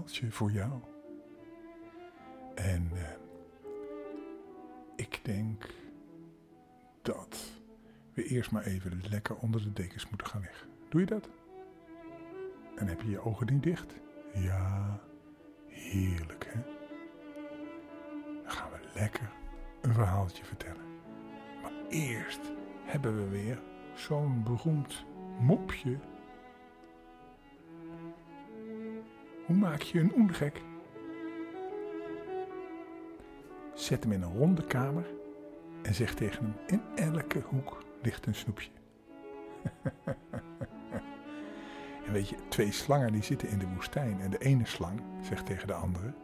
verhaaltje voor jou. En uh, ik denk dat we eerst maar even lekker onder de dekens moeten gaan liggen. Doe je dat? En heb je je ogen niet dicht? Ja, heerlijk hè? Dan gaan we lekker een verhaaltje vertellen. Maar eerst hebben we weer zo'n beroemd mopje. Hoe maak je een oengek? Zet hem in een ronde kamer en zeg tegen hem: in elke hoek ligt een snoepje. en weet je, twee slangen die zitten in de woestijn en de ene slang zegt tegen de andere: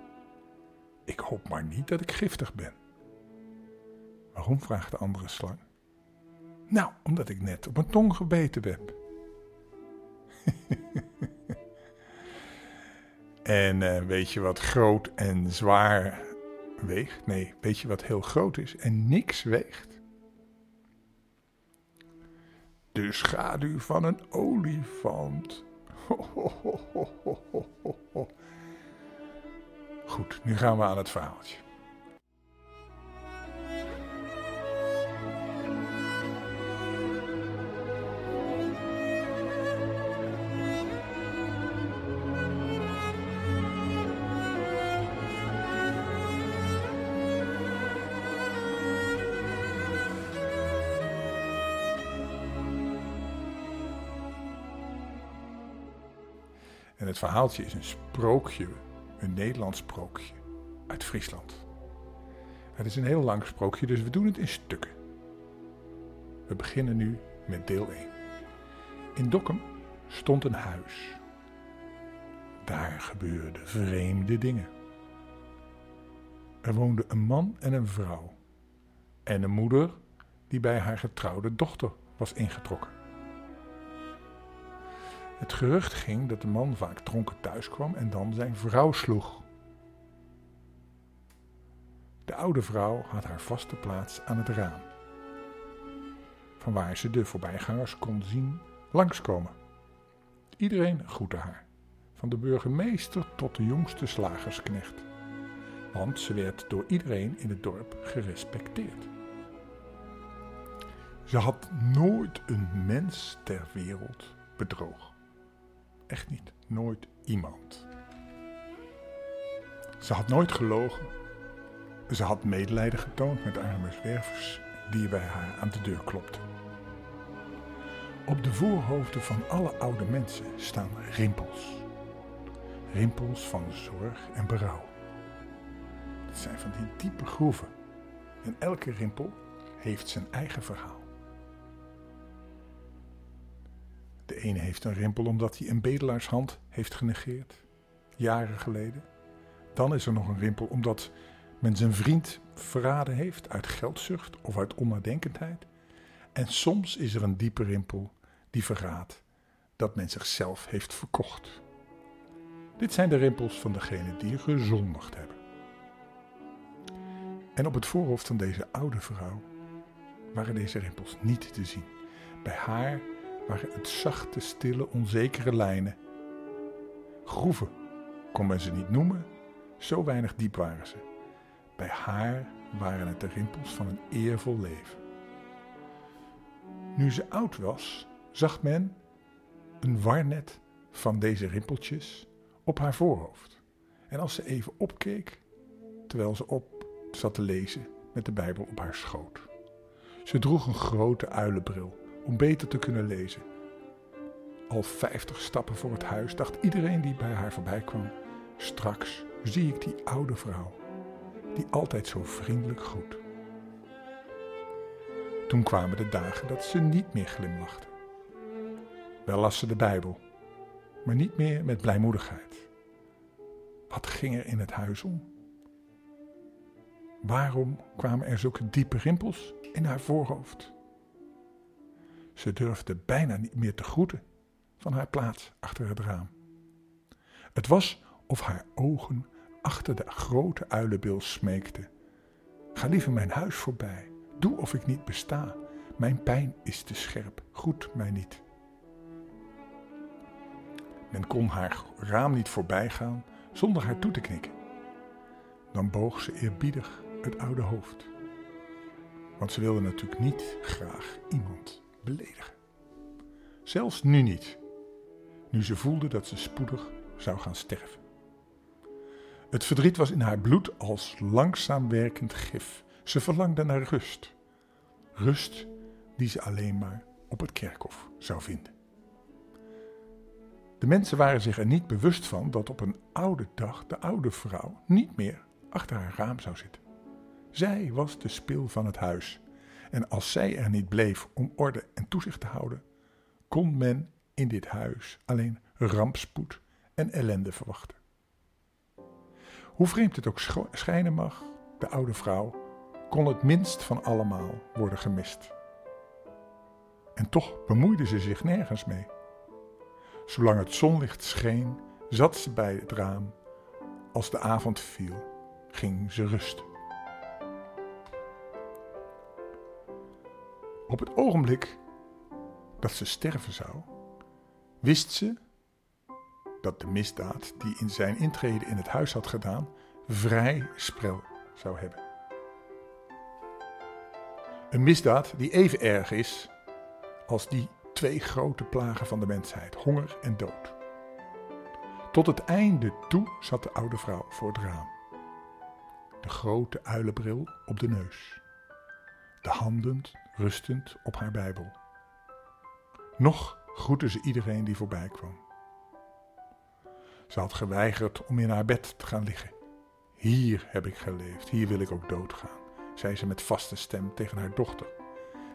Ik hoop maar niet dat ik giftig ben. Waarom vraagt de andere slang? Nou, omdat ik net op mijn tong gebeten heb. en uh, weet je wat groot en zwaar weegt? Nee, weet je wat heel groot is en niks weegt? De schaduw van een olifant. Goed, nu gaan we aan het verhaaltje. Verhaaltje is een sprookje, een Nederlands sprookje uit Friesland. Het is een heel lang sprookje, dus we doen het in stukken. We beginnen nu met deel 1. In Dokkum stond een huis. Daar gebeurden vreemde dingen. Er woonden een man en een vrouw. En een moeder die bij haar getrouwde dochter was ingetrokken. Het gerucht ging dat de man vaak dronken thuis kwam en dan zijn vrouw sloeg. De oude vrouw had haar vaste plaats aan het raam, vanwaar ze de voorbijgangers kon zien langskomen. Iedereen groette haar, van de burgemeester tot de jongste slagersknecht, want ze werd door iedereen in het dorp gerespecteerd. Ze had nooit een mens ter wereld bedrogen. Echt niet. Nooit iemand. Ze had nooit gelogen. Ze had medelijden getoond met arme zwervers die bij haar aan de deur klopten. Op de voorhoofden van alle oude mensen staan rimpels. Rimpels van zorg en berouw. Het zijn van die diepe groeven. En elke rimpel heeft zijn eigen verhaal. De ene heeft een rimpel omdat hij een bedelaarshand heeft genegeerd, jaren geleden. Dan is er nog een rimpel omdat men zijn vriend verraden heeft uit geldzucht of uit onnadenkendheid. En soms is er een diepe rimpel die verraadt dat men zichzelf heeft verkocht. Dit zijn de rimpels van degenen die gezondigd hebben. En op het voorhoofd van deze oude vrouw waren deze rimpels niet te zien. Bij haar waren het zachte, stille, onzekere lijnen. Groeven kon men ze niet noemen, zo weinig diep waren ze. Bij haar waren het de rimpels van een eervol leven. Nu ze oud was, zag men een warnet van deze rimpeltjes op haar voorhoofd. En als ze even opkeek, terwijl ze op zat te lezen met de Bijbel op haar schoot. Ze droeg een grote uilenbril om beter te kunnen lezen. Al vijftig stappen voor het huis dacht iedereen die bij haar voorbij kwam: straks zie ik die oude vrouw, die altijd zo vriendelijk groet. Toen kwamen de dagen dat ze niet meer glimlachte. Wel las ze de Bijbel, maar niet meer met blijmoedigheid. Wat ging er in het huis om? Waarom kwamen er zulke diepe rimpels in haar voorhoofd? Ze durfde bijna niet meer te groeten van haar plaats achter het raam. Het was of haar ogen achter de grote uilenbil smeekten. Ga liever mijn huis voorbij. Doe of ik niet besta. Mijn pijn is te scherp. Groet mij niet. Men kon haar raam niet voorbij gaan zonder haar toe te knikken. Dan boog ze eerbiedig het oude hoofd. Want ze wilde natuurlijk niet graag iemand beledigen. Zelfs nu niet, nu ze voelde dat ze spoedig zou gaan sterven. Het verdriet was in haar bloed als langzaam werkend gif. Ze verlangde naar rust. Rust die ze alleen maar op het kerkhof zou vinden. De mensen waren zich er niet bewust van dat op een oude dag de oude vrouw niet meer achter haar raam zou zitten. Zij was de spil van het huis. En als zij er niet bleef om orde en toezicht te houden, kon men in dit huis alleen rampspoed en ellende verwachten. Hoe vreemd het ook schijnen mag, de oude vrouw kon het minst van allemaal worden gemist. En toch bemoeide ze zich nergens mee. Zolang het zonlicht scheen, zat ze bij het raam. Als de avond viel, ging ze rusten. Op het ogenblik dat ze sterven zou, wist ze dat de misdaad die in zijn intrede in het huis had gedaan, vrij spel zou hebben. Een misdaad die even erg is als die twee grote plagen van de mensheid: honger en dood. Tot het einde toe zat de oude vrouw voor het raam. De grote uilenbril op de neus. De handen rustend op haar Bijbel. Nog groette ze iedereen die voorbij kwam. Ze had geweigerd om in haar bed te gaan liggen. Hier heb ik geleefd, hier wil ik ook doodgaan, zei ze met vaste stem tegen haar dochter,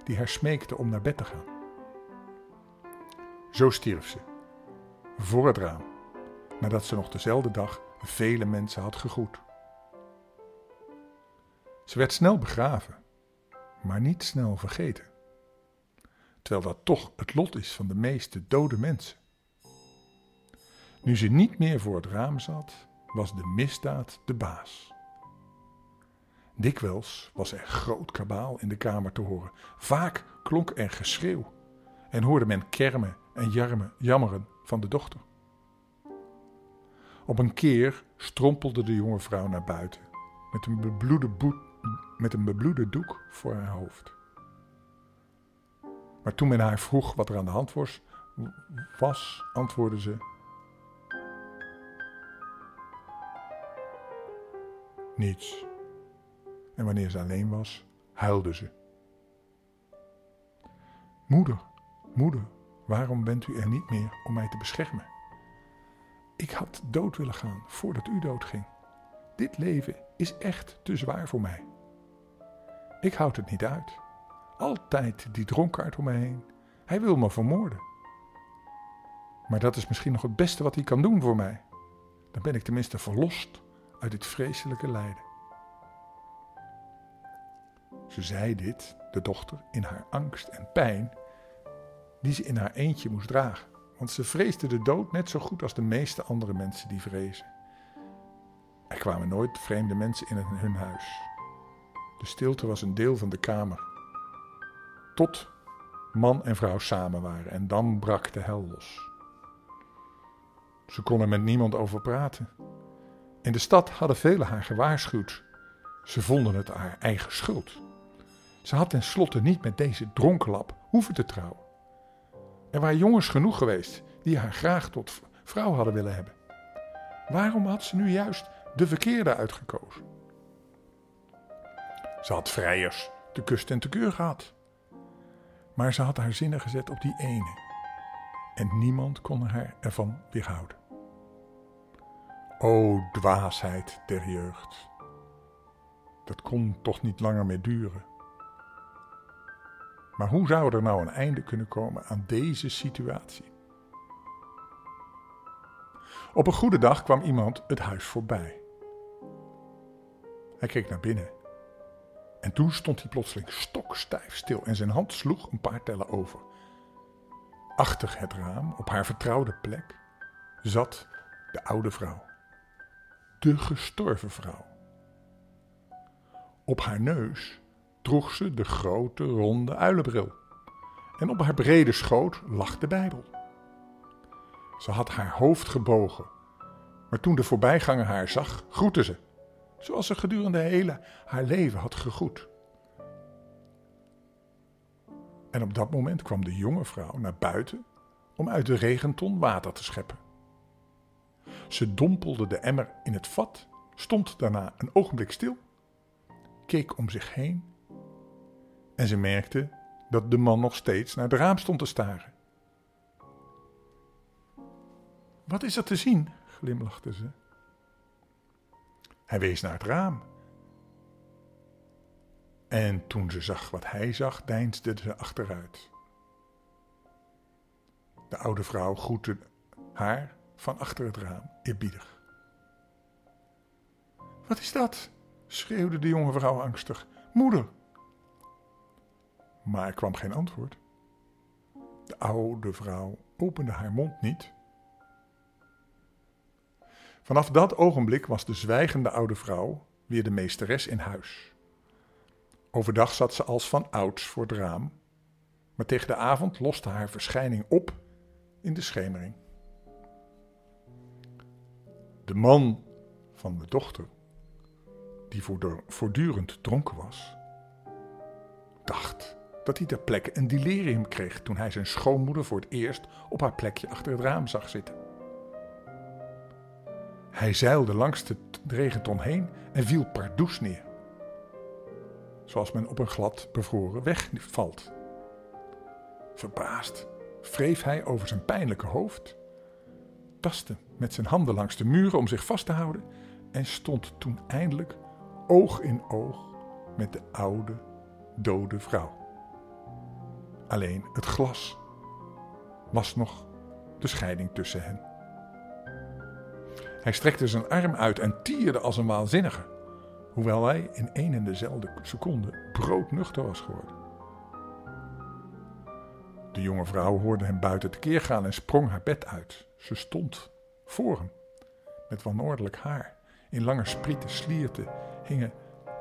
die haar smeekte om naar bed te gaan. Zo stierf ze, voor het raam, nadat ze nog dezelfde dag vele mensen had gegroet. Ze werd snel begraven, maar niet snel vergeten, terwijl dat toch het lot is van de meeste dode mensen. Nu ze niet meer voor het raam zat, was de misdaad de baas. Dikwijls was er groot kabaal in de kamer te horen. Vaak klonk er geschreeuw en hoorde men kermen en jarmen, jammeren van de dochter. Op een keer strompelde de jonge vrouw naar buiten met een bebloede, met een bebloede doek voor haar hoofd. Maar toen men haar vroeg wat er aan de hand was, was antwoordde ze: Niets. En wanneer ze alleen was, huilde ze. Moeder, moeder, waarom bent u er niet meer om mij te beschermen? Ik had dood willen gaan voordat u doodging. Dit leven is echt te zwaar voor mij. Ik houd het niet uit. Altijd die dronkaard om me heen. Hij wil me vermoorden. Maar dat is misschien nog het beste wat hij kan doen voor mij. Dan ben ik tenminste verlost uit dit vreselijke lijden. Ze zei dit, de dochter, in haar angst en pijn, die ze in haar eentje moest dragen, want ze vreesde de dood net zo goed als de meeste andere mensen die vrezen. Er kwamen nooit vreemde mensen in hun huis. De stilte was een deel van de kamer. Tot man en vrouw samen waren en dan brak de hel los. Ze kon er met niemand over praten. In de stad hadden velen haar gewaarschuwd. Ze vonden het haar eigen schuld. Ze had tenslotte niet met deze dronkenlap hoeven te trouwen. Er waren jongens genoeg geweest die haar graag tot vrouw hadden willen hebben. Waarom had ze nu juist de verkeerde uitgekozen? Ze had vrijers te kust en te keur gehad. Maar ze had haar zinnen gezet op die ene. En niemand kon haar ervan weerhouden. O dwaasheid der jeugd. Dat kon toch niet langer meer duren. Maar hoe zou er nou een einde kunnen komen aan deze situatie? Op een goede dag kwam iemand het huis voorbij. Hij keek naar binnen. En toen stond hij plotseling stokstijf stil en zijn hand sloeg een paar tellen over. Achter het raam, op haar vertrouwde plek, zat de oude vrouw de gestorven vrouw. Op haar neus droeg ze de grote ronde uilenbril en op haar brede schoot lag de Bijbel. Ze had haar hoofd gebogen, maar toen de voorbijganger haar zag, groette ze, zoals ze gedurende hele haar leven had gegroet. En op dat moment kwam de jonge vrouw naar buiten om uit de regenton water te scheppen. Ze dompelde de emmer in het vat, stond daarna een ogenblik stil, keek om zich heen en ze merkte dat de man nog steeds naar het raam stond te staren. Wat is er te zien? glimlachte ze. Hij wees naar het raam. En toen ze zag wat hij zag, deinsde ze achteruit. De oude vrouw groette haar van achter het raam, eerbiedig. Wat is dat? schreeuwde de jonge vrouw angstig. Moeder! Maar er kwam geen antwoord. De oude vrouw opende haar mond niet. Vanaf dat ogenblik was de zwijgende oude vrouw weer de meesteres in huis. Overdag zat ze als van ouds voor het raam, maar tegen de avond loste haar verschijning op in de schemering. De man van de dochter, die voortdurend dronken was, dacht dat hij ter plekke een delirium kreeg toen hij zijn schoonmoeder voor het eerst op haar plekje achter het raam zag zitten. Hij zeilde langs de regenton heen en viel pardoes neer. Zoals men op een glad bevroren weg valt. Verbaasd wreef hij over zijn pijnlijke hoofd, tastte met zijn handen langs de muren om zich vast te houden en stond toen eindelijk oog in oog met de oude, dode vrouw. Alleen het glas was nog de scheiding tussen hen. Hij strekte zijn arm uit en tierde als een waanzinnige, hoewel hij in één en dezelfde seconde broodnuchter was geworden. De jonge vrouw hoorde hem buiten tekeer gaan en sprong haar bed uit. Ze stond voor hem, met wanordelijk haar. In lange sprieten slierten hingen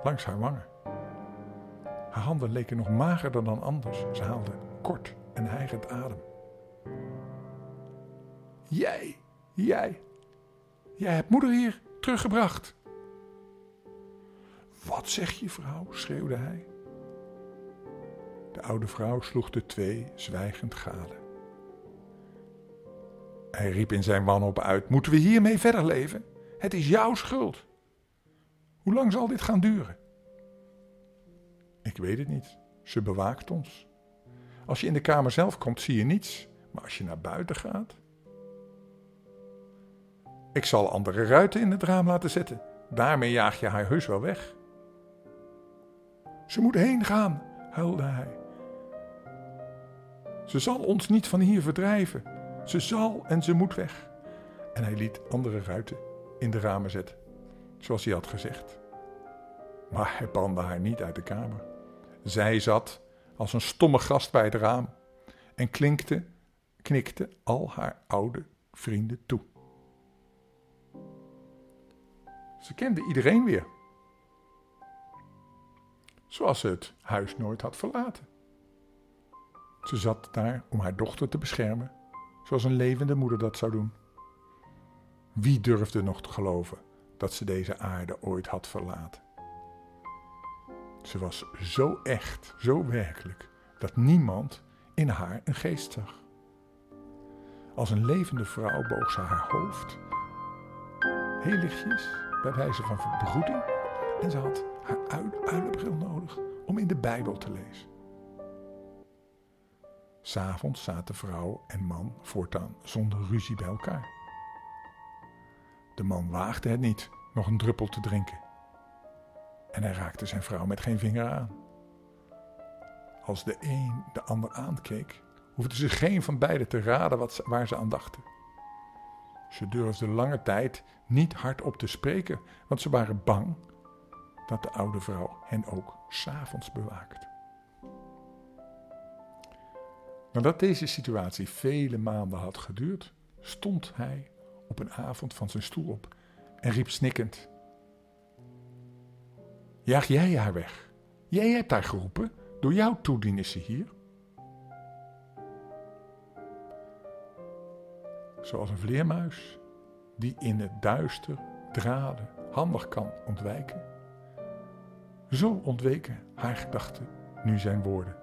langs haar wangen. Haar handen leken nog magerder dan anders. Ze haalde kort en hijgend adem. Jij, jij, jij hebt moeder hier teruggebracht. Wat zeg je, vrouw? schreeuwde hij. De oude vrouw sloeg de twee zwijgend gade. Hij riep in zijn wanhoop uit: Moeten we hiermee verder leven? Het is jouw schuld. Hoe lang zal dit gaan duren? Ik weet het niet. Ze bewaakt ons. Als je in de kamer zelf komt, zie je niets. Maar als je naar buiten gaat. Ik zal andere ruiten in het raam laten zetten. Daarmee jaag je haar heus wel weg. Ze moet heen gaan, huilde hij. Ze zal ons niet van hier verdrijven. Ze zal en ze moet weg. En hij liet andere ruiten in de ramen zetten, zoals hij had gezegd. Maar hij bande haar niet uit de kamer. Zij zat als een stomme gast bij het raam en klinkte, knikte al haar oude vrienden toe. Ze kende iedereen weer, zoals ze het huis nooit had verlaten. Ze zat daar om haar dochter te beschermen, zoals een levende moeder dat zou doen. Wie durfde nog te geloven dat ze deze aarde ooit had verlaten? Ze was zo echt, zo werkelijk, dat niemand in haar een geest zag. Als een levende vrouw boog ze haar hoofd, heel lichtjes, bij wijze van begroeting, en ze had haar uilenbril nodig om in de Bijbel te lezen. S'avonds zaten vrouw en man voortaan zonder ruzie bij elkaar. De man waagde het niet nog een druppel te drinken. En hij raakte zijn vrouw met geen vinger aan. Als de een de ander aankeek, hoefde ze geen van beiden te raden wat, waar ze aan dachten. Ze durfden lange tijd niet hardop te spreken, want ze waren bang dat de oude vrouw hen ook s'avonds bewaakt. Nadat deze situatie vele maanden had geduurd, stond hij op een avond van zijn stoel op en riep snikkend: Jaag jij haar weg? Jij hebt haar geroepen, door jouw toedien is ze hier. Zoals een vleermuis die in het duister draden handig kan ontwijken. Zo ontweken haar gedachten nu zijn woorden.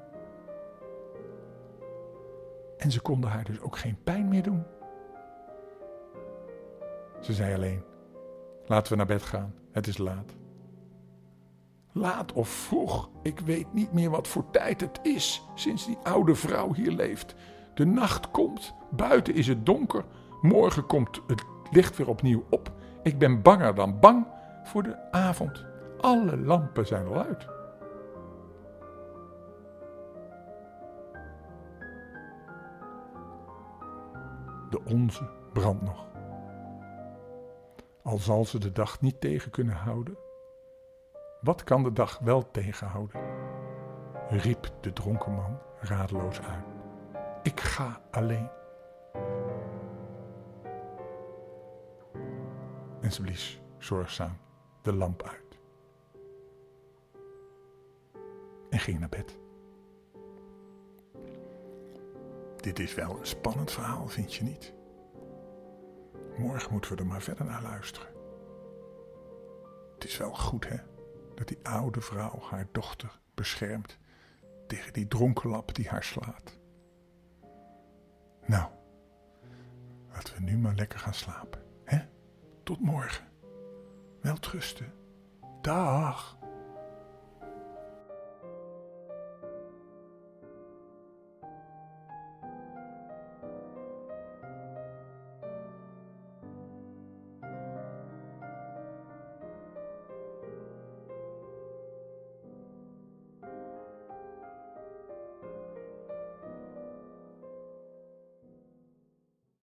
En ze konden haar dus ook geen pijn meer doen. Ze zei alleen: Laten we naar bed gaan, het is laat. Laat of vroeg, ik weet niet meer wat voor tijd het is sinds die oude vrouw hier leeft. De nacht komt, buiten is het donker, morgen komt het licht weer opnieuw op. Ik ben banger dan bang voor de avond. Alle lampen zijn al uit. De onze brandt nog. Al zal ze de dag niet tegen kunnen houden, wat kan de dag wel tegenhouden? riep de dronken man radeloos uit. Ik ga alleen. En ze blies zorgzaam de lamp uit. En ging naar bed. Dit is wel een spannend verhaal, vind je niet? Morgen moeten we er maar verder naar luisteren. Het is wel goed, hè, dat die oude vrouw haar dochter beschermt tegen die dronkenlap die haar slaat. Lekker gaan slapen, hè? Tot morgen. Wel trusten. Dag.